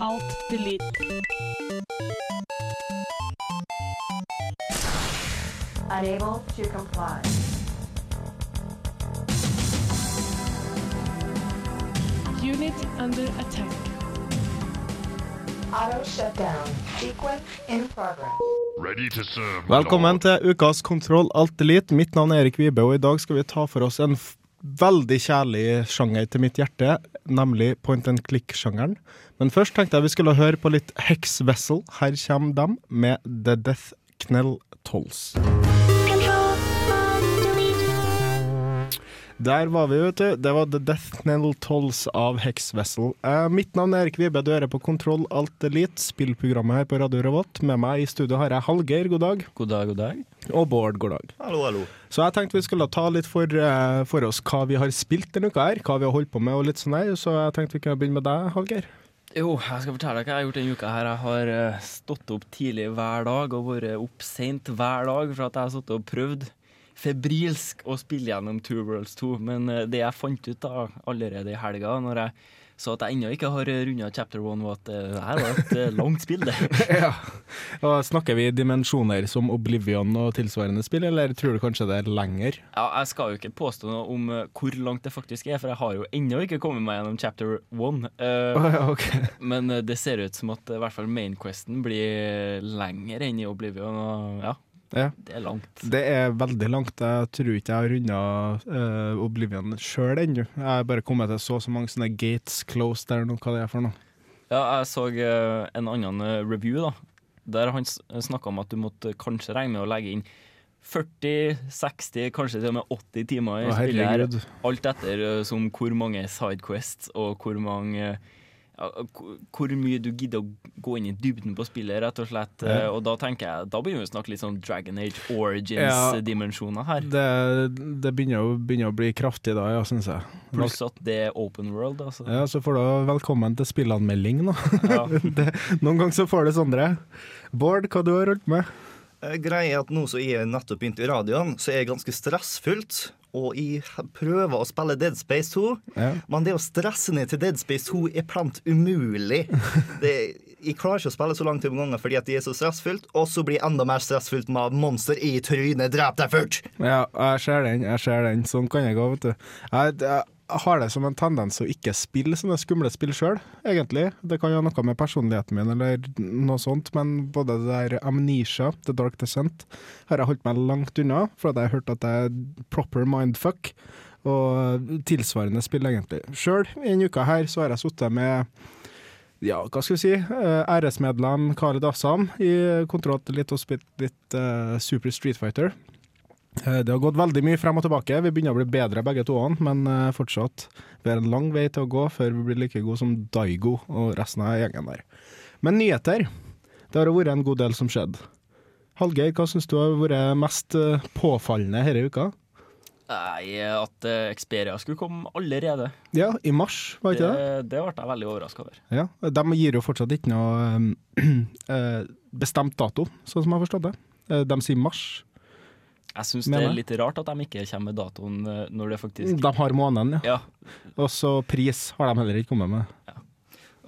Alt, delete. Unable to comply. Unit under attack. Auto shutdown. Sequence in progress. Ready to serve. Velkommen til ukas Kontroll Alt Elite. Mitt navn er Erik Vibe, og i dag skal vi ta for oss en f veldig kjærlig sjanger til mitt hjerte, nemlig point and click-sjangeren. Men først tenkte jeg vi skulle høre på litt Hex Vessel. Her kommer dem med The Death Knell Tolls. Der var vi, vet du. Det var The Death Knell Tolls av Hex Vessel. Eh, mitt navn er Erik Vibe, du hører på Kontroll Alt Elite, spillprogrammet her på Radio Revolt. Med meg i studio har jeg Hallgeir, god dag. God dag, god dag. Og Bård, god dag. Hallo, hallo. Så jeg tenkte vi skulle ta litt for, eh, for oss hva vi har spilt denne uka her, hva vi har holdt på med og litt sånn her. Så jeg tenkte vi kunne begynne med deg, Hallgeir. Jo, jeg skal fortelle deg hva jeg har gjort denne uka. her. Jeg har eh, stått opp tidlig hver dag og vært opp seint hver dag for at jeg har sittet og prøvd febrilsk å spille gjennom Two Worlds 2. Men eh, det jeg fant ut da allerede i helga, når jeg så at jeg ennå ikke har runda chapter one, var at eh, det her var et eh, langt spill, det. ja. Og Snakker vi dimensjoner som Oblivion og tilsvarende spill, eller tror du kanskje det er lenger? Ja, jeg skal jo ikke påstå noe om eh, hvor langt det faktisk er, for jeg har jo ennå ikke kommet meg gjennom chapter one. Uh, Å ja, ok. Men eh, det ser ut som at eh, i hvert fall mainquesten blir lenger enn i Oblivion. Og ja, Ja. det er langt. Det er veldig langt. Jeg tror ikke jeg har runda uh, Oblivion sjøl ennå. Jeg har bare kommet til så og så mange sånne gates closed eller noe, hva det er for noe. Ja, jeg så uh, en annen eh, review, da. Der han snakka om at du måtte kanskje regne med å legge inn 40, 60, kanskje til og med 80 timer i spillet. her. Alt etter uh, som hvor mange sidequests og hvor mange ja, hvor- mye du gidder å gå inn i dybden på spillet, rett og slett. Ja. Eh, Og da tenker jeg, da begynner vi å snakke litt sånn Dragon Age Origins-dimensjoner her. Det, det begynner, å, begynner å bli kraftig da, ja, syns jeg. Pluss at det er open world, altså. Ja, Så får du velkommen til spillanmelding, nå. Ja. det, noen ganger så får du sånne. Bård, hva du har holdt med? Eh, Greia er at nå som jeg nettopp begynte i radioen, så er jeg ganske stressfullt. Og jeg prøver å spille Dead Space 2, Ja. men det å stresse ned til Dead Space 2 er plant umulig. Det, jeg klarer ikke å spille så langt om gangen fordi at jeg er så stressfullt, og så blir jeg enda mer stressfullt med monster i trynet drep deg først! Ja, jeg ser den, jeg ser den. Sånn kan jeg gå, vet du. Jeg, jeg har det som en tendens å ikke spille sånne skumle spill sjøl, egentlig. Det kan jo ha noe med personligheten min eller noe sånt, men både det der Amnesia, The Dark Descent, har jeg holdt meg langt unna, for at jeg har hørt at det er proper mindfuck. Og tilsvarende spill, egentlig. Sjøl, i denne uka her, så har jeg sittet med ja, hva skal vi si, eh, æresmedlem Khalid Assam i Kontroll litt litt uh, Super Street Fighter. Eh, Det har gått veldig mye frem og tilbake. Vi begynner å bli bedre begge to, men eh, fortsatt. Vi har en lang vei til å gå før vi blir like gode som Daigo og resten av gjengen der. Men nyheter. Det har vært en god del som skjedde. Hallgeir, hva syns du har vært mest eh, påfallende denne uka? Nei, at Experia skulle komme allerede. Ja, i mars, var ikke det? Det, det ble jeg veldig overraska over. Ja, De gir jo fortsatt ikke noe bestemt dato, sånn som jeg har forstått det. De sier mars. Jeg syns det er litt rart at de ikke kommer med datoen eh, når det faktisk De har måneden, ja. Ja, Og så pris har de heller ikke kommet med.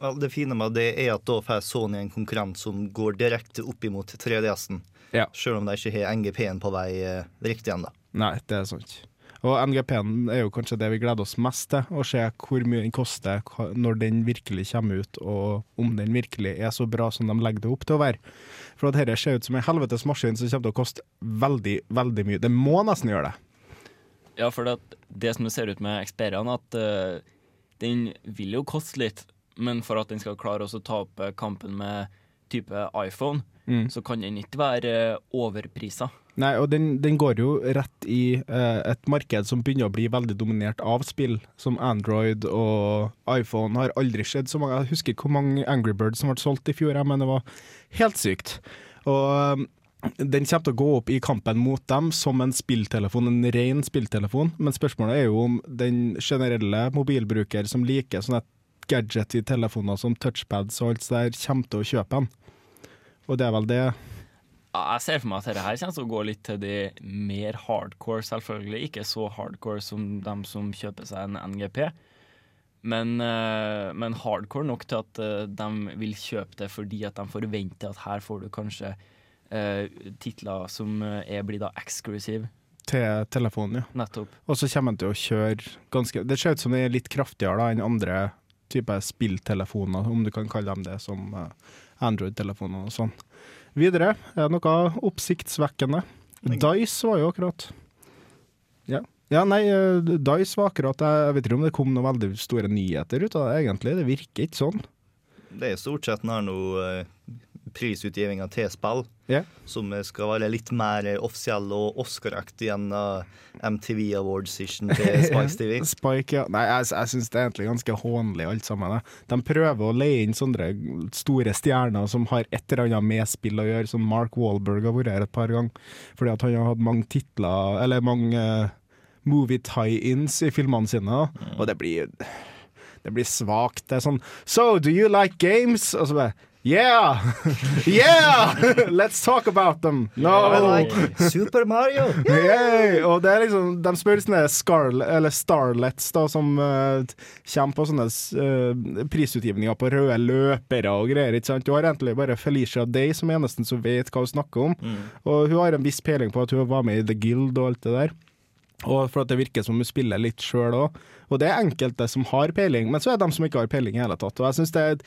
Vel, det fine med det er at da får Sony en konkurrent som går direkte opp imot 3DS-en. Ja. Selv om de ikke har NGP-en på vei eh, riktig ennå. Nei, det er sant. Og NGP-en er jo kanskje det vi gleder oss mest til, å se hvor mye den koster når den virkelig kommer ut, og om den virkelig er så bra som de legger det opp til å være. For at dette ser ut som en helvetes maskin som kommer til å koste veldig, veldig mye. Det må nesten gjøre det. ja for det, det som det ser ut med Xperiaen, at uh, den vil jo koste litt, men for at den skal klare å ta opp eh, kampen med type iPhone, Mm. så kan den ikke være uh, overprisa. Nei, og den, den går jo rett i eh, et marked som begynner å bli veldig dominert av spill, som Android og iPhone. Har aldri skjedd så mange Jeg husker ikke hvor mange Angry Birds som ble solgt i fjor, men det var helt sykt. Og eh, den kommer til å gå opp i kampen mot dem som en spilltelefon, en ren spilltelefon. Men spørsmålet er jo om den generelle mobilbruker som liker sånne i telefoner som touchpads og alt det der, kommer til å kjøpe en. Og det er vel det jeg ser for meg at dette her kommer til å gå litt til de mer hardcore, selvfølgelig. Ikke så hardcore som dem som kjøper seg en NGP. Men, eh, men hardcore nok til at eh, de vil kjøpe det fordi at de forventer at her får du kanskje eh, titler som eh, er blir da eksklusiv. Til telefonen, ja. Nettopp. Og så kommer den til å kjøre ganske Det ser ut som det er litt kraftigere da enn andre typer spilltelefoner, om du kan kalle dem det, som Android-telefoner og sånn. Videre er det noe oppsiktsvekkende. Dice var jo akkurat Ja. ja, nei, eh, Dice var akkurat Jeg vet ikke om det kom noen veldig store nyheter ut av det, egentlig. Det virker ikke sånn. Det er stort sett når noe eh, prisutgivinga til spill yeah. som skal være litt mer offisiell og Oscar-aktig enn uh, MTV Awards-session til Spice TV. Spike, ja. Nei, jeg, jeg syns det er egentlig ganske hånlig alt sammen. jeg. De prøver å leie inn sånne store stjerner som har et eller annet med spill å gjøre. Som Mark Wahlberg har vært her et par ganger. Fordi at han har hatt mange titler, eller mange uh, movie tie-ins i filmene sine. Og det blir det blir svakt. Det er sånn So, do you like games? Og så bare Yeah! Yeah! Let's talk about them! No! Like Super Mario! Yay! Og det er liksom, de spør sånne Scarl eller Starlets da, som uh, kommer på sånne uh, prisutgivninger på røde løpere og greier. ikke sant? Du har egentlig bare Felicia Day som eneste som vet hva hun snakker om. Og hun har en viss peiling på at hun var med i The Guild og alt det der. Og for at det virker som hun spiller litt sjøl òg. Og det er enkelte som har peiling, men så er det dem som ikke har peiling i hele tatt. Og jeg synes det er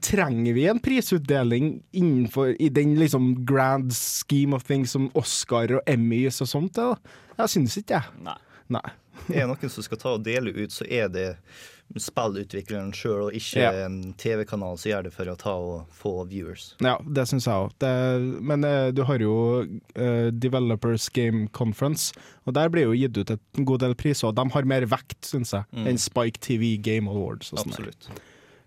Trenger vi en prisutdeling innenfor i den liksom grand scheme of things som Oscar og Emmys og sånt? Da? Jeg synes ikke det. Nei. Nei. Er det noen som skal ta og dele ut, så er det spillutvikleren sjøl, og ikke Ja. en TV-kanal som gjør det for å ta og få viewers. Ja, det syns jeg òg. Men eh, du har jo eh, Developers Game Conference, og der blir jo gitt ut et, en god del priser. Og de har mer vekt, syns jeg, enn Spike TV Game Awards. Og sånn. Absolutt.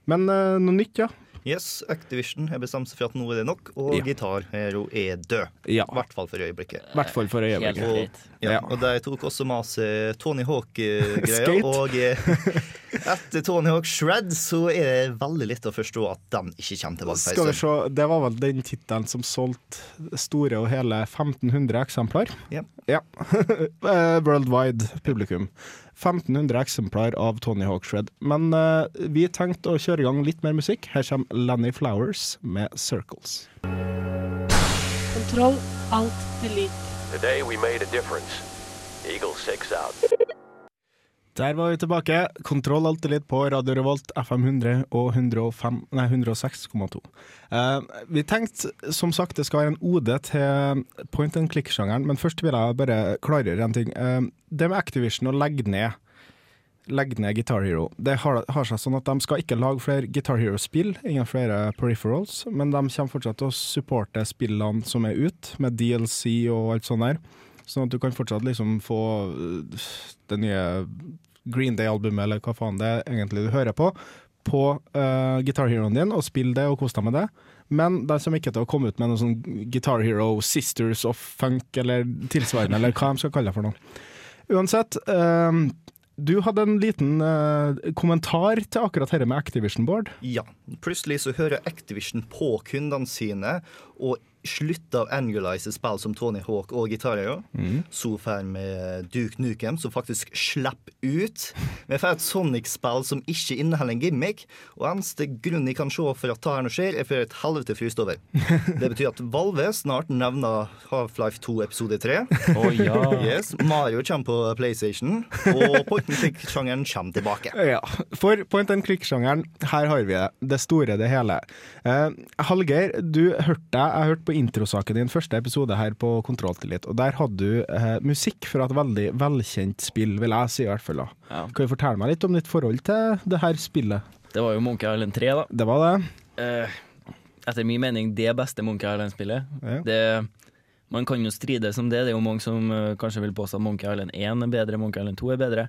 Men eh, noe nytt, ja. Yes, Activision har bestemt seg for at nå er det nok, og Ja. Guitar Hero er død. Ja. Hvert fall for øyeblikket. I hvert fall for Helt øyeblikket. greit. Ja, Ja. Og de tok også med seg Tony Hawk-greia. Skate. og eh, etter Tony Hawk Shred så er det veldig lett å forstå at den ikke kommer tilbake. Skal vi se, Det var vel den tittelen som solgte store og hele 1500 eksemplar? Ja. Ja. Eh, Worldwide publikum. 1500 eksemplar av Tony Hawk Shred. Men uh, vi tenkte å kjøre i gang litt mer musikk. Her kommer Lenny Flowers med 'Circles'. Kontroll, alt, delete. Today we made a difference. Eagle 6 out. Der var vi tilbake. Kontroll alltid litt på Radio Revolt, FM 100 og 106,2. Eh, vi tenkte som sagt det skal være en ode til point and click-sjangeren, men først vil jeg bare klargjøre en ting. Eh, det med Activision å legge ned legge ned Guitar Hero. Det har, har seg sånn at De skal ikke lage flere Guitar Hero-spill, ingen flere peripherals, men de kommer fortsatt til å supporte spillene som er ute, med DLC og alt sånt der. Sånn at du kan fortsatt liksom få øh, det nye Green Day-albumet, eller hva faen det er egentlig du hører på, på uh, Guitar Heroen din, og spille det og kose deg med det. Men de kommer ikke til å komme ut med noe sånn Guitar Hero Sisters of Funk, eller tilsvarende, eller hva de skal kalle det for noe. Uansett, uh, du hadde en liten uh, kommentar til akkurat dette med Activision Board. Ja. Plutselig så hører Activision på kundene sine og slutter av annualize spill som Tony Hawk og gitarer, mm. Så får vi Duke Nukem, som faktisk slipper ut. Vi får et Sonic-spill som ikke inneholder en gimmick. Og eneste grunn jeg kan se for at det her nå skjer, er for et helvete fryst over. Det betyr at Valve snart nevner Half-Life 2 episode 3. Oh, ja. Yes, Mario kommer på PlayStation, og point and click-sjangeren kommer tilbake. Ja, for point and click-sjangeren, her har vi det. Det store, det hele. Uh, Hallgeir, du hørte deg, jeg hørte på introsaken din første episode her på Kontrolltillit, og der hadde du eh, musikk fra et veldig velkjent spill, vil jeg si i hvert fall. da. Ja. Kan du fortelle meg litt om ditt forhold til det her spillet? Det var jo Monkey Island 3, da. Det var det? Eh, etter min mening det beste Monkey Island-spillet. Ja. Det Man kan jo strides om det. Det er jo mange som uh, kanskje vil påstå at Monkey Island 1 er bedre, Monkey Island 2 er bedre.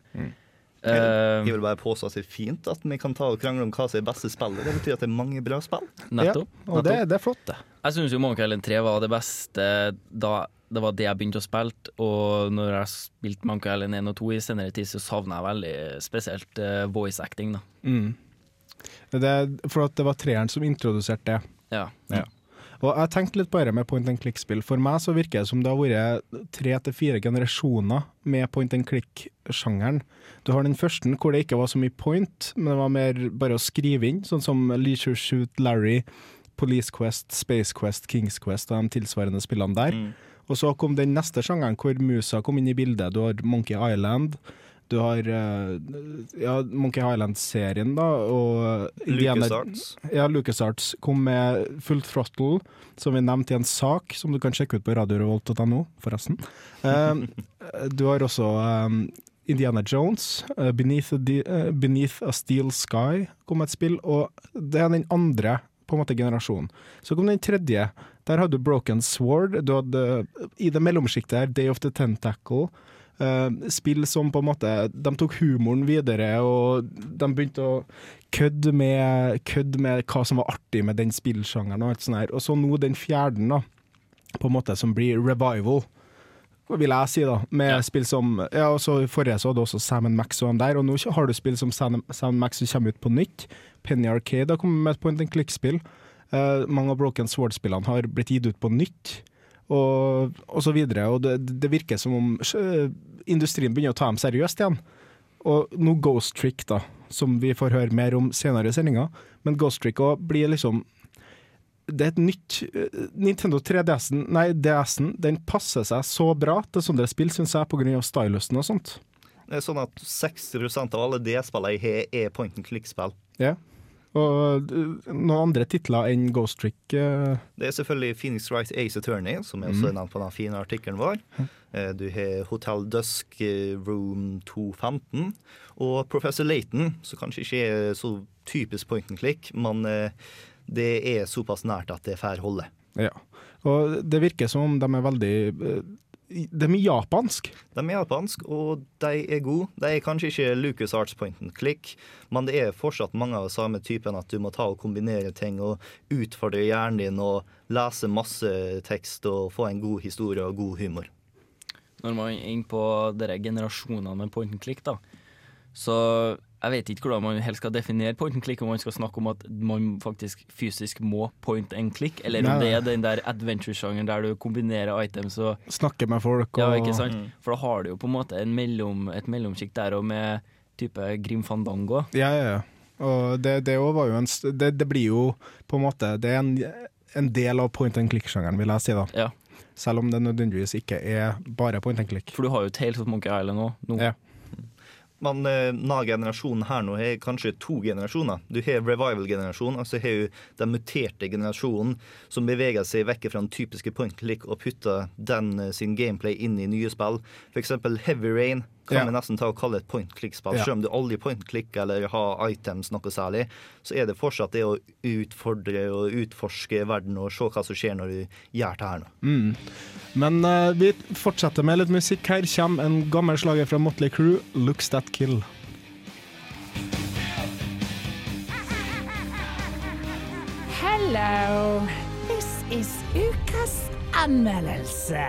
Eh, Jeg vil bare påstå at det er fint at vi kan ta og krangle om hva som er beste spillet. Det betyr at det er mange bra spill. nettopp. Ja, og det, nettopp. det er flott, det. Jeg syns jo Monkey Island 3 var det beste da det var det jeg begynte å spille. Og når jeg spilte Monkey Island 1 og 2 i senere tid, så savna jeg veldig spesielt eh, voice acting. da Mm. det. For at det var treeren som introduserte det. Ja. Ja. Og jeg tenkte litt på dette med point and click-spill. For meg så virker det som det har vært tre til fire generasjoner med point and click-sjangeren. Du har den første hvor det ikke var så mye point, men det var mer bare å skrive inn, sånn som Leisure Shoot Larry, Police Quest, Space Quest, Kings Quest og de tilsvarende spillene der. Og så kom den neste sjangeren hvor musa kom inn i bildet. Du har Monkey Island. Du har eh, ja, Monkey Island-serien, da. Og LucasArts. Ja, LucasArts kom med Full Throttle, som vi nevnte i en sak, som du kan sjekke ut på radiorevolt.no, forresten. Um, du har også um, Indiana Jones, Beneath, a Beneath a Steel Sky kom et spill, og det er den andre på en måte generasjonen. Så kom den tredje. Der hadde du Broken Sword. Du hadde, I det mellomsjiktet her, Day of the Tentacle. Uh, spill som på en måte De tok humoren videre, og de begynte å kødde med, kødde med hva som var artig med den spillsjangeren. Og alt sånt her. Og så nå den fjerde, da, på en måte som blir revival, vil jeg si, da. Med spill som Ja, og så forrige så hadde også Sam Max og han der, og nå har du spill som Sam Sam Max som kommer ut på nytt. Penny Arcade har kommet med et point and click-spill. Uh, mange av Broken Sword-spillene har blitt gitt ut på nytt, og, og så videre. Og det, det virker som om industrien begynner å ta dem seriøst igjen. Og nå Ghost Trick, da, som vi får høre mer om senere i sendinga. Men Ghost Trick også blir liksom Det er et nytt eh, Nintendo 3DS-en, nei DS-en, den passer seg så bra til sånne spill, syns jeg, pga. stylusen og sånt. Det er sånn at 60% av alle DS-spillene jeg har, er point and click-spill. Ja. Og eh, noen andre titler enn Ghost Trick Uh... Det er selvfølgelig Phoenix Wright Ace Attorney, som er også mm. nevnt på den fine artikkelen vår. Eh, Du har Hotel Dusk Room 215 og Professor Laton, som kanskje ikke er så typisk point and click, men det er såpass nært at det får holde. Ja. Og det virker som om de er veldig Det er japansk. De er japansk, og de er gode. De er kanskje ikke Lucas Arts point and click, men det er fortsatt mange av de samme typene at du må ta og kombinere ting og utfordre hjernen din og lese masse tekst og få en god historie og god humor. Når man er inne på dere generasjonene med point and click, da, så jeg vet ikke hvordan man helst skal definere point and click, om man skal snakke om at man faktisk fysisk må point and click, eller om Nei, det er den der adventure-sjangeren der du kombinerer items og Snakke med folk og Ja, ikke sant? For da har du jo på en måte en mellom, et mellomsjikt der og med type Grim Fandango. Ja, ja, ja. Og det, det, var jo en, det, det blir jo på en måte Det er en, en del av point and click-sjangeren, vil jeg si. da Ja. Selv om det nødvendigvis ikke er bare point and click. For du har jo Tales of Monkey Island òg nå. Ja. Men eh, denne generasjonen her nå har kanskje to generasjoner. Du har revival-generasjonen, og så har du den muterte generasjonen som beveger seg vekk fra den typiske point click og putter den eh, sin gameplay inn i nye spill. Eksempel Heavy Rain kan Ja. vi nesten ta og kalle et point click-spill. Ja. Selv om du aldri point click eller har items noe særlig, så er det fortsatt det å utfordre og utforske verden og se hva som skjer når du gjør det her nå. Mm. Men uh, vi fortsetter med litt musikk. Her kommer en gammel slager fra Motley Crew, 'Looks That Kill'. Hello. This is ukas anmeldelse.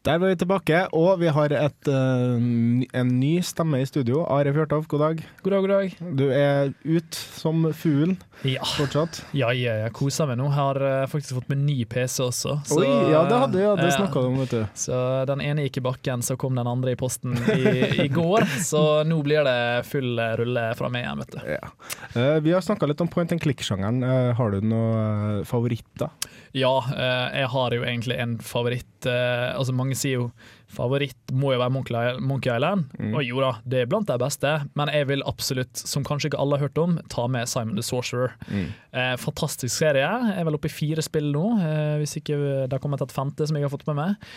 Der var vi tilbake, og vi har et, uh, en ny stemme i studio. Are Fjørtoft, god dag. God dag, god dag. Du er ut som fugl Ja, fortsatt. ja, ja jeg koser meg nå. Har uh, faktisk fått meg ny PC også. så, Oi, ja, det hadde ja, det snakka du om, vet du. Så den ene gikk i bakken, så kom den andre i posten i, i går. Så nå blir det full eh, rulle fra meg igjen, vet du. Ja. Uh, vi har snakka litt om point and click-sjangeren. Har du noen favoritter? Ja, eh, jeg har jo egentlig en favoritt. eh, altså Mange sier jo favoritt må jo være Monkey Island. Island. Og jo da, det er blant de beste, men jeg vil absolutt, som kanskje ikke alle har hørt om, ta med Simon the Sorcerer. Eh, fantastisk serie. Jeg er vel oppe i fire spill nå, eh, hvis ikke det har kommet et femte som jeg har fått med meg.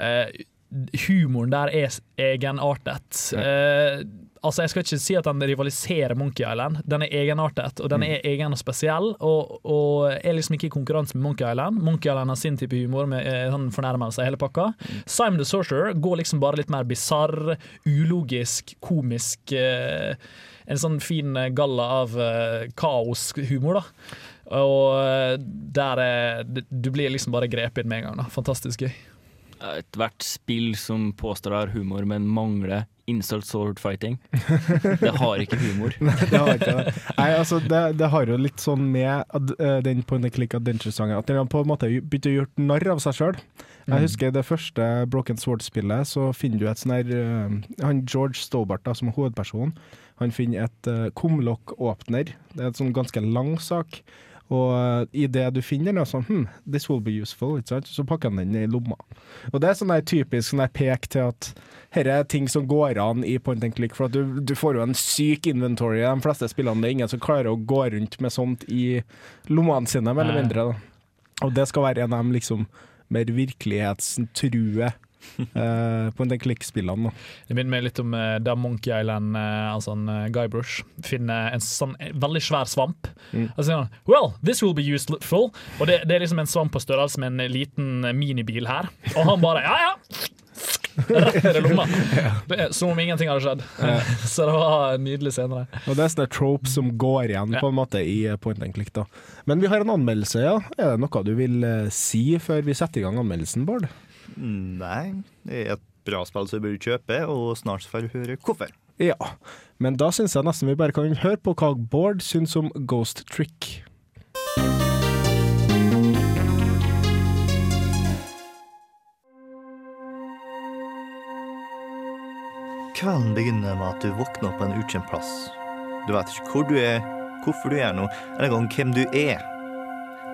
Eh, humoren der er egenartet. Uh, altså Jeg skal ikke si at den rivaliserer Monkey Island. Den er egenartet, og den er egen og spesiell. Og, og er liksom ikke i konkurranse med Monkey Island. Monkey Island har sin type humor med eh, sånn fornærmelse i hele pakka. Simon the Sorcerer går liksom bare litt mer bisarr, ulogisk, komisk. Eh, en sånn fin galla av uh, kaoshumor, da. Og der er Du blir liksom bare grepet inn med en gang. da Fantastisk gøy. Ethvert spill som påstår det har humor, men mangler insult sword fighting. Det har ikke humor. Nei, det har ikke det. Nei, altså, det, det har jo litt sånn med ad, eh, den point and click adventure-sangen at den har på en måte begynte å gjøre narr av seg sjøl. Mm. Jeg husker det første Broken Sword-spillet, så finner du et sånn her eh, Han George Stobart, da, som er hovedpersonen, han finner et uh, kumlokkåpner. Det er en sånn ganske lang sak. Og uh, i det du finner den, sånn hm, this will be useful, så pakker han den i lomma. Og det er sånn typisk sånn pek til at her er ting som går an i point and click, for du, du får jo en syk inventory i de fleste spillene. Det er ingen som klarer å gå rundt med sånt i lommene sine, mer eller mindre. Da. Og det skal være en av de liksom mer virkelighetstrue uh, en and click-spillene. da. Det minner meg litt om uh, da Monkey Island, uh, altså en eh, Guybrush, finner en sånn eh, veldig svær svamp. Mm. Og så sier han Well, this will be useful. Og det, det er liksom en svamp på størrelse med en liten eh, minibil her. Og han bare ja, ja. Rett ned i lomma. Er Som om ingenting hadde skjedd. Så det var nydelig senere. Og det er sånne tropes som går igjen på en måte i eh, point and click. da. Men vi har en anmeldelse, ja. Er det noe du vil eh, si før vi setter i gang anmeldelsen, Bård? Nei, det er et bra spill som du bør kjøpe, og snart får du høre hvorfor. Ja. Men da syns jeg nesten vi bare kan høre på hva Bård syns om Ghost Trick. Kvelden begynner med at du våkner på en ukjent plass. Du vet ikke hvor du er, hvorfor du er noe, eller engang hvem du er.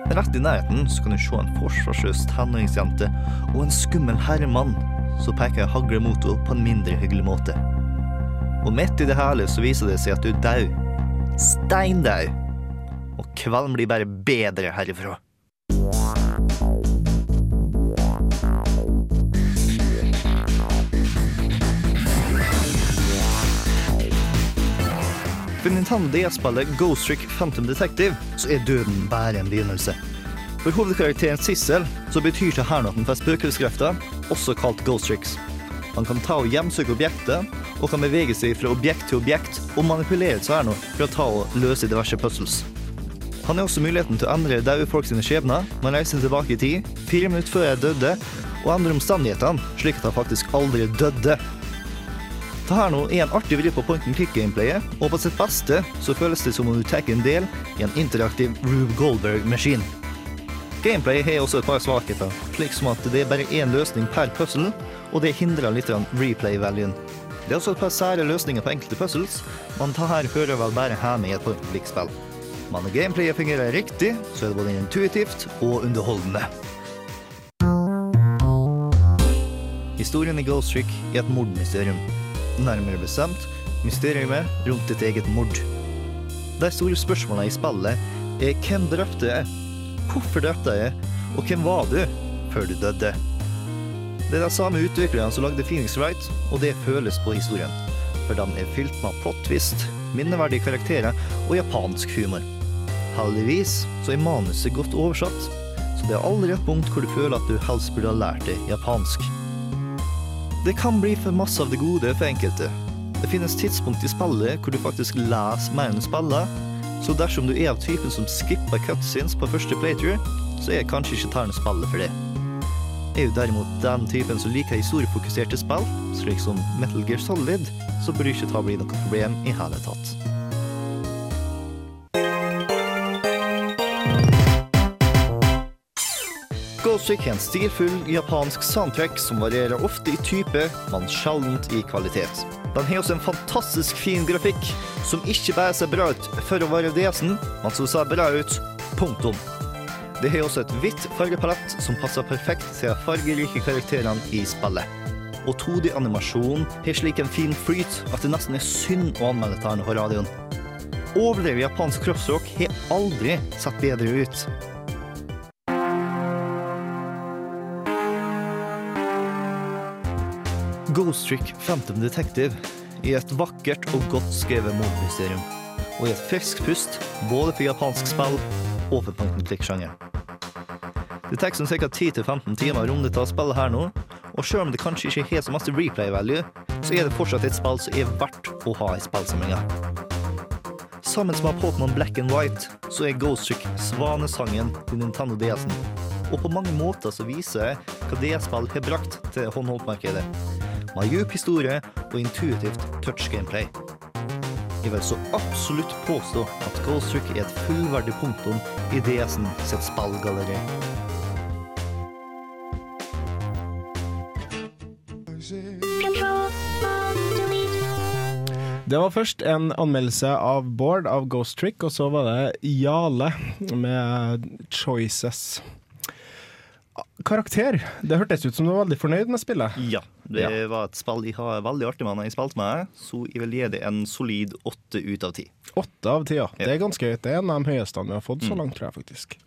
Rett i nærheten så kan du se en forsvarsløs tenåringsjente og en skummel herremann som peker hagle mot henne på en mindre hyggelig måte. Og midt i det hele så viser det seg at du er død. Steindau. Og kvelden blir bare bedre herifra. For Nintendo DS-spillet Ghost Trick Phantom Detective så er døden bare en begynnelse. For hovedkarakteren Sissel så betyr ikke her noe for spøkelseskrefter, også kalt Ghost Tricks. Han kan ta og hjemsøke objekter, og kan bevege seg fra objekt til objekt og manipulere seg nå for å ta og løse diverse puzzles. Han har også muligheten til å endre daue folk sine skjebner. Man reiser tilbake i tid, fire minutter før jeg døde, og endrer omstendighetene slik at han faktisk aldri døde. Det her nå er en artig vri på point and click-gameplayet, og på sitt beste så føles det som om du tar en del i en interaktiv Rube Goldberg-maskin. Gameplay har også et par svakheter, slik som at det er bare én løsning per puzzle, og det hindrer litt replay-valuen. Det er også et par sære løsninger på enkelte puzzles, men dette hører vel bare hjemme i et point and click-spill. Men når gameplayet fungerer riktig, så er det både intuitivt og underholdende. Historien i Ghost Trick er et mordmysterium. Nærmere bestemt mysteriet rundt ditt eget mord. De store spørsmålene i spillet er hvem drepte jeg, hvorfor drepte jeg, og hvem var du før du døde? Det er de samme utviklerne som lagde Phoenix Wright, og det føles på historien. For den er fylt med plot twist, minneverdige karakterer og japansk humor. Heldigvis så er manuset godt oversatt, så det er aldri et punkt hvor du føler at du helst burde ha lært det japansk. Det kan bli for masse av det gode for enkelte. Det finnes tidspunkt i spillet hvor du faktisk leser mer enn du spiller, så dersom du er av typen som skipper cutscenes på første playthrough, så er kanskje ikke Tern spillet for det. Er du derimot den typen som liker historiefokuserte spill, slik som Metal Gear Solid, så bør ikke ta bli noe problem i hele tatt. Trick er en stilfull japansk soundtrack som varierer ofte i type, men sjeldent i kvalitet. Den har også en fantastisk fin grafikk, som ikke bare ser bra ut for å være DS-en, men som ser bra ut, punktum. Det har også et hvitt fargepalett som passer perfekt til de fargerike karakterene i spillet. Og 2D-animasjonen har slik en fin flyt at det nesten er synd å anmelde dette på radioen. Overdrevet japansk kroppsrock har aldri sett bedre ut. Ghost Trick Phantom Detective er et vakkert og godt skrevet mordmysterium, og er et friskt pust både for japansk spill og for point and click-sjanger. Det tar som ca. 10-15 timer å runde til å spille her nå, og selv om det kanskje ikke har så masse replay value, så er det fortsatt et spill som er verdt å ha i spillsamlinga. Sammen med Pokémon Black and White så er Ghost Trick svanesangen til Nintendo DS-en, og på mange måter så viser jeg hva DS-spill har brakt til håndholdtmarkedet. Med djup historie og intuitivt touch-gameplay. Jeg vil så absolutt påstå at Ghost Trick er et fullverdig punktum i DS-en sitt spillgalleri. Det var først en anmeldelse av Bård av Ghost Trick, og så var det Jale med Choices. Karakter. Det hørtes ut som du var veldig fornøyd med spillet. Ja, det var et spill jeg har veldig artig med når jeg spilte med så jeg vil gi det en solid åtte ut av ti. Åtte av ti, ja. Det er ganske høyt. Det er en av de høyeste vi har fått så langt, tror jeg faktisk.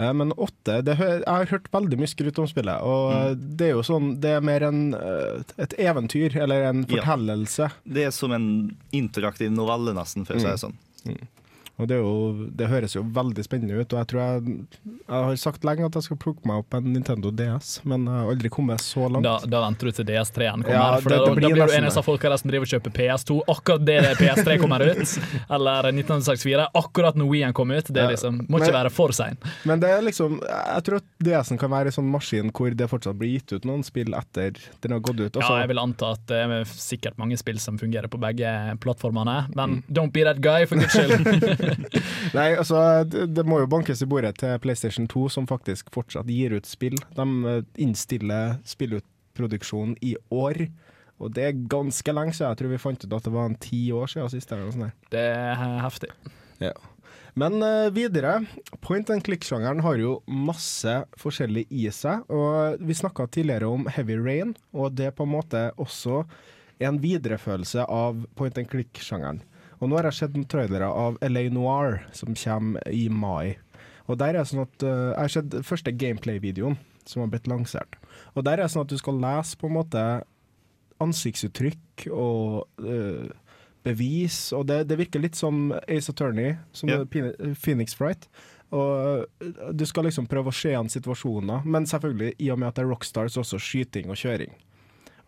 Eh, Men åtte det, Jeg har hørt veldig mye skryt om spillet, og det er jo sånn Det er mer en, eh, et eventyr, eller en Ja. fortellelse. Det er som en interaktiv novelle, nesten, for å si det sånn. Og det, jo, det høres jo veldig spennende ut, og jeg tror jeg Jeg har sagt lenge at jeg skal plukke meg opp en Nintendo DS, men jeg har aldri kommet så langt. Da, da venter du til DS3-en kommer. Ja, for det- da, det da blir blir du en av folka som driver og kjøper PS2 akkurat det det PS3 kommer ut. Eller 1964, akkurat når Wii-en kom ut. Det liksom, må Men- ikke være for sein. Men det er liksom Jeg tror at DS-en kan være en sånn maskin hvor det fortsatt blir gitt ut noen spill etter den har gått ut. Også. Ja, jeg vil anta at det er sikkert mange spill som fungerer på begge plattformene, Mm. men don't be that guy, for guds skyld. Nei, altså, det, det må jo bankes i bordet til PlayStation 2, som faktisk fortsatt gir ut spill. De eh, innstiller spillutproduksjonen i år, og det er ganske lenge siden. Jeg tror vi fant ut at det var en ti år siden sist. Det er heftig. Ja. Men uh, videre, point and click-sjangeren har jo masse forskjellig i seg. Og vi snakka tidligere om Heavy Rain, og det er på en måte også en viderefølelse av point and click-sjangeren. Og nå har jeg sett en trailere av LA Noir, som kommer i mai. Og der er det sånn at uh, Jeg har sett første gameplay-videoen som har blitt lansert. Og der er det sånn at du skal lese på en måte ansiktsuttrykk og uh, bevis, og det, det virker litt som Ace Attorney, som yeah. Phoenix Fright. Og eh, du skal liksom prøve å se igjen situasjoner, men selvfølgelig, i og med at det er Rockstars, også skyting og kjøring.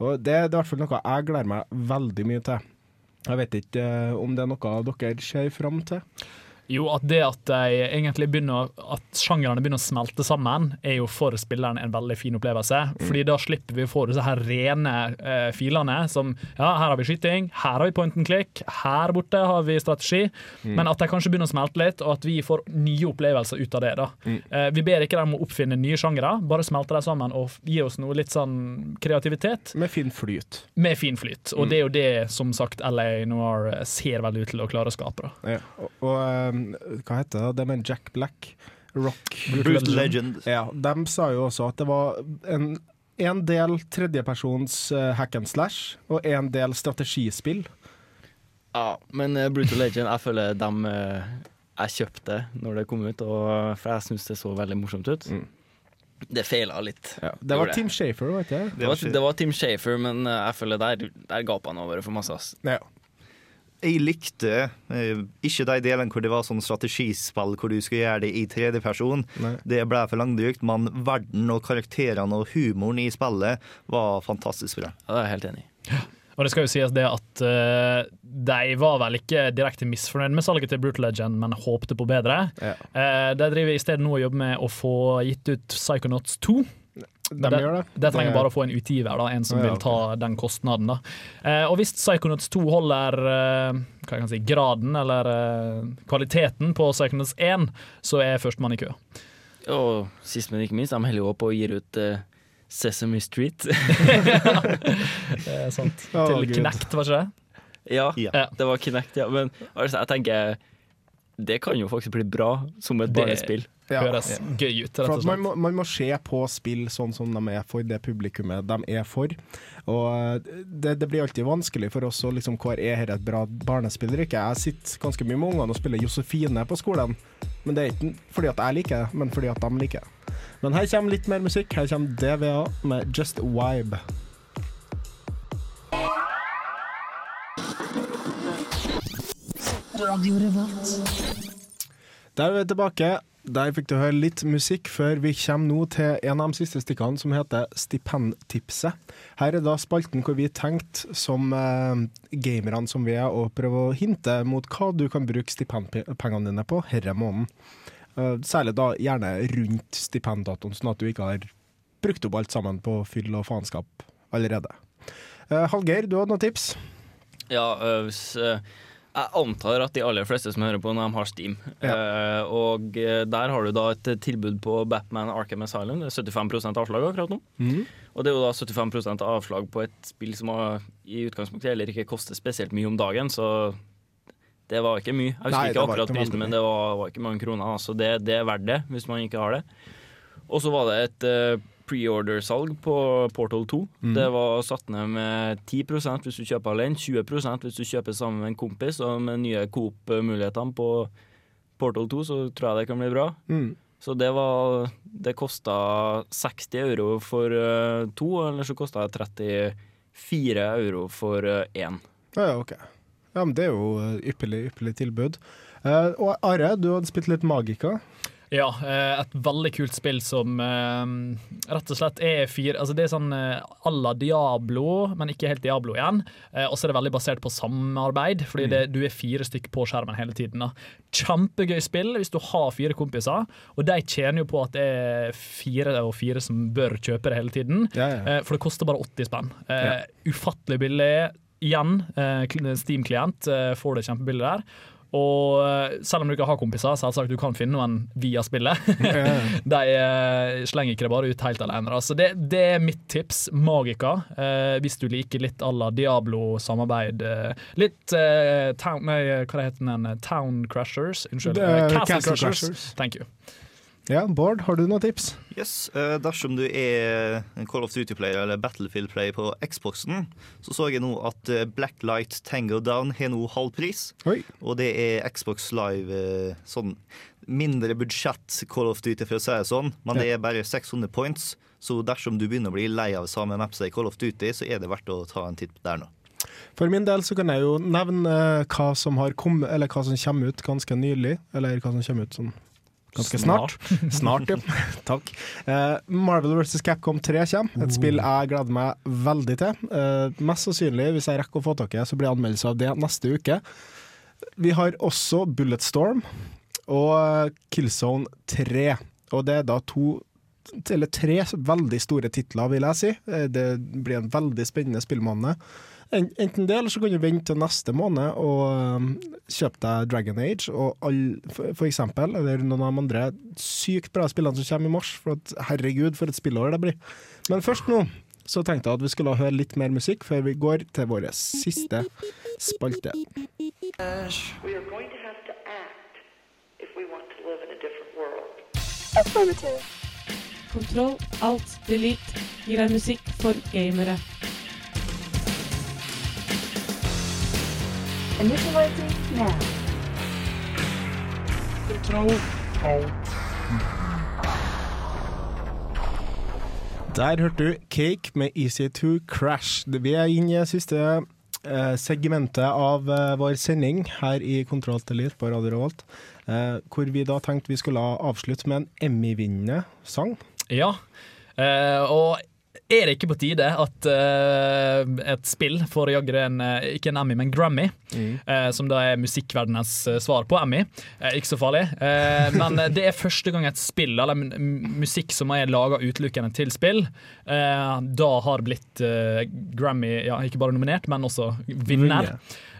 Og det, det er i hvert fall noe jeg gleder meg veldig mye til. Jeg vet ikke eh, om det er noe dere ser fram til. Jo, at det at de egentlig begynner At sjangrene begynner å smelte sammen, er jo for spilleren en veldig fin opplevelse. Fordi da slipper vi å få disse her rene eh, filene som Ja, her har vi skyting, her har vi point and click, her borte har vi strategi. Men at de kanskje begynner å smelte litt, og at vi får nye opplevelser ut av det. da. Eh, vi ber ikke dem å oppfinne nye sjangere, bare smelte dem sammen og gi oss noe litt sånn kreativitet Med fin flyt. med fin flyt. Og det er jo det som sagt LA Noir ser veldig ut til å klare å skape. da. Ja. Og, og eh, hva heter det? Det med Jack Black? Rock Brutal Legend. Ja, de sa jo også at det var en, en del tredjepersons uh, hack and slash og en del strategispill. Ja, men eh, Brutal Legend, jeg føler dem eh, Jeg kjøpte når det kom ut, og, for jeg syns det så veldig morsomt ut. Mm. Det feila litt. Det var Tim Shafer, vet jeg. det? Var, det var Tim Shafer, men eh, jeg føler der, der gapa han over for masse. Ja. Jeg likte eh, ikke de delene hvor det var sånn strategispill hvor du skulle gjøre det i tredjeperson. Det ble for langdrygt, men verden og karakterene og humoren i spillet var fantastisk bra. Ja, det er jeg helt enig i. Og det skal jo sies det at uh, de var vel ikke direkte misfornøyd med salget til Brutal Legend, men håpte på bedre. Ja. Uh, de driver i stedet nå og jobber med å få gitt ut Psychonauts 2. De det, gjør det. det trenger Det- bare å få en utgiver, da, en som Ja, vil ta den kostnaden. Da. Eh, og hvis Psychonauts 2 holder eh, hva kan jeg si, graden, eller eh, kvaliteten på Psychonauts 1, så er førstemann i kø. Og sist, men ikke minst, de holder jo opp og gir ut eh, Sesame Street. Det er sant. Å, Til. Kinect, var ikke det? ja, Ja. Ja. det var Kinect, ja. Men altså, jeg tenker det kan jo faktisk bli bra som et Det- barnespill. Ja. Høres gøy ut, man, må, man må se på spill sånn som de er for det publikummet de er for. Og eh, det, det blir alltid vanskelig for oss å liksom, hvor er dette et bra barnespill eller ikke. Jeg sitter ganske mye med ungene og spiller Josefine på skolen. Men det er ikke fordi at jeg liker det, men fordi at de liker det. Men her kommer litt mer musikk. Her kommer DVA med Just Vibe. Der er vi tilbake. Der fikk du høre litt musikk før vi kommer nå til en av de siste stikkene som heter Stipendtipset. Her er da spalten hvor vi tenkte som eh, gamerne som vi er, å prøve å hinte mot hva du kan bruke stipendpengene dine på denne måneden. Eh, særlig da gjerne rundt stipenddatoen, sånn at du ikke har brukt opp alt sammen på fyll og faenskap allerede. Eh, Hallgeir, du hadde noen tips? Ja, øh, hvis, øh, jeg antar at de aller fleste som hører på, når de har Steam. Eh, og eh, der har du da et tilbud på Batman Arkham Asylum. Det er 75 avslag akkurat nå. Mm. Og det er jo da 75% avslag på et spill som har, i utgangspunktet heller ikke koster spesielt mye om dagen, så det var ikke mye. Jeg husker Nei, ikke akkurat prisen, men det var, var ikke mange kroner. Så det, det er verdt det, hvis man ikke har det. Og så var det et eh, pre-order-salg på Portal 2. Mm. Det var satt ned med 10% hvis du kjøper alene, 20% hvis du kjøper sammen med en kompis, og med nye Coop-mulighetene på Portal 2, så tror jeg det kan bli bra. Mm. Så det var Det kosta 60 euro for uh, to, eller så kosta det 34 euro for én. Ja, ja, ok. Ja, men det er jo eh, ypperlig, ypperlig tilbud. Uh, og Are, du hadde spilt litt Magica. Ja, eh, et veldig kult spill som eh, rett og slett er fire Altså Det er sånn eh, à la Diablo, men ikke helt Diablo igjen. Og så er det veldig basert på samarbeid, fordi det, du er fire stykker på skjermen hele tiden. Da. Kjempegøy spill hvis du har fire kompiser, og de tjener jo på at det er fire og fire som bør kjøpe det hele tiden. Ja, ja. For det koster bare 80 spenn. Ufattelig billig. Igjen, Steam-klient får det kjempebillig der. Og eh, selv om du ikke har kompiser, selvsagt du kan finne noen via spillet. De eh, slenger ikke det bare ut helt alene. Så det, det er mitt tips. Magica. Eh, hvis du liker litt à la Diablo-samarbeid. Eh, litt eh, town, nei, hva heter den? Town Crushers? Unnskyld. The Castle, Castle Crashers. Crushers. Thank you. Ja, Bård, har du noen tips? Yes, eh, Dersom du er en Call of Duty-player eller Battlefield-player på Xboxen, så så jeg nå at eh, Blacklight Tango Down har nå halv pris. Oi. Og det er Xbox Live eh, sånn mindre budsjett Call of Duty, for å si det sånn, men det er bare 600 points. Så dersom du begynner å bli lei av samme mapsa i Call of Duty, så er det verdt å ta en titt der nå. For min del så kan jeg jo nevne hva som har kommet, eller hva som kommer ut ganske nylig. Eller hva som kommer ut sånn ganske snart. Snart, ja. Takk. Uh, Marvel vs. Capcom 3 kommer. Et spill jeg gleder meg veldig til. Uh, mest sannsynlig, hvis jeg rekker å få tak i det, så blir det anmeldelse av det neste uke. Vi har også Bulletstorm og eh, Killzone 3. Og det er da to eller tre veldig store titler, vil jeg si. Det blir en veldig spennende spillmåned. En- Enten det, eller så kan du vente til neste måned og um, kjøpe deg Dragon Age og all, for, eksempel, eller noen av de andre sykt bra spillene som kommer i mars. For at, herregud, for et spillår det blir. Men først nå så tenkte jeg at vi skulle høre litt mer musikk før vi går til vår siste spalte. We are going to have to act if we want to live in a different world. Kontroll, alt, delete gir deg musikk for gamere. Initializing. Kontroll, Der hørte du Cake med Easy to Crash. Vi er inne i siste eh, segmentet av eh, vår sending her i Kontroll til Elite på Radio Revolt. Eh, hvor vi da tenkte vi skulle avslutte med en Emmy-vinnende sang. Ja, og er det ikke på tide at uh, et spill får jaggu en eh, ikke en Emmy, men Grammy, eh, som da er musikkverdenens svar på Emmy, Uh, ikke så farlig, men det er første gang et spill, eller musikk som er laga utelukkende til spill, da har blitt Grammy ja, ikke bare nominert, men også vinner.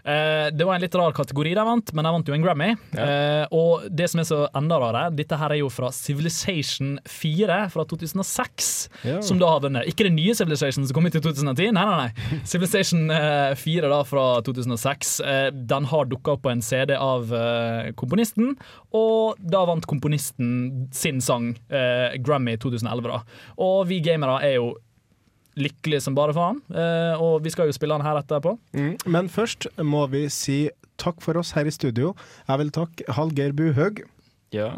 Eh, det var en litt rar kategori de vant, men de vant jo en Grammy. Ja. og det som er så enda rarere, dette her er jo fra Civilization 4 fra 2006, Ja. som da har vunnet. Ikke det nye Civilization som kom ut i 2010, nei, nei, nei. Civilization eh, 4 da fra 2006. Eh, den har dukka opp på en CD av eh, komponisten, og da vant komponisten sin sang eh, Grammy 2011. da. Og vi gamere er jo lykkelige som bare faen, eh, og vi skal jo spille den her etterpå. Mm. Men først må vi si takk for oss her i studio. Jeg vil takke Hallgeir Buhaug, Ja.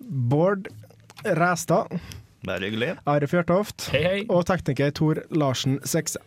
Bård Ræstad, Bare hyggelig. Are Fjørtoft Hei, hei. og tekniker Tor Larsen Sekse.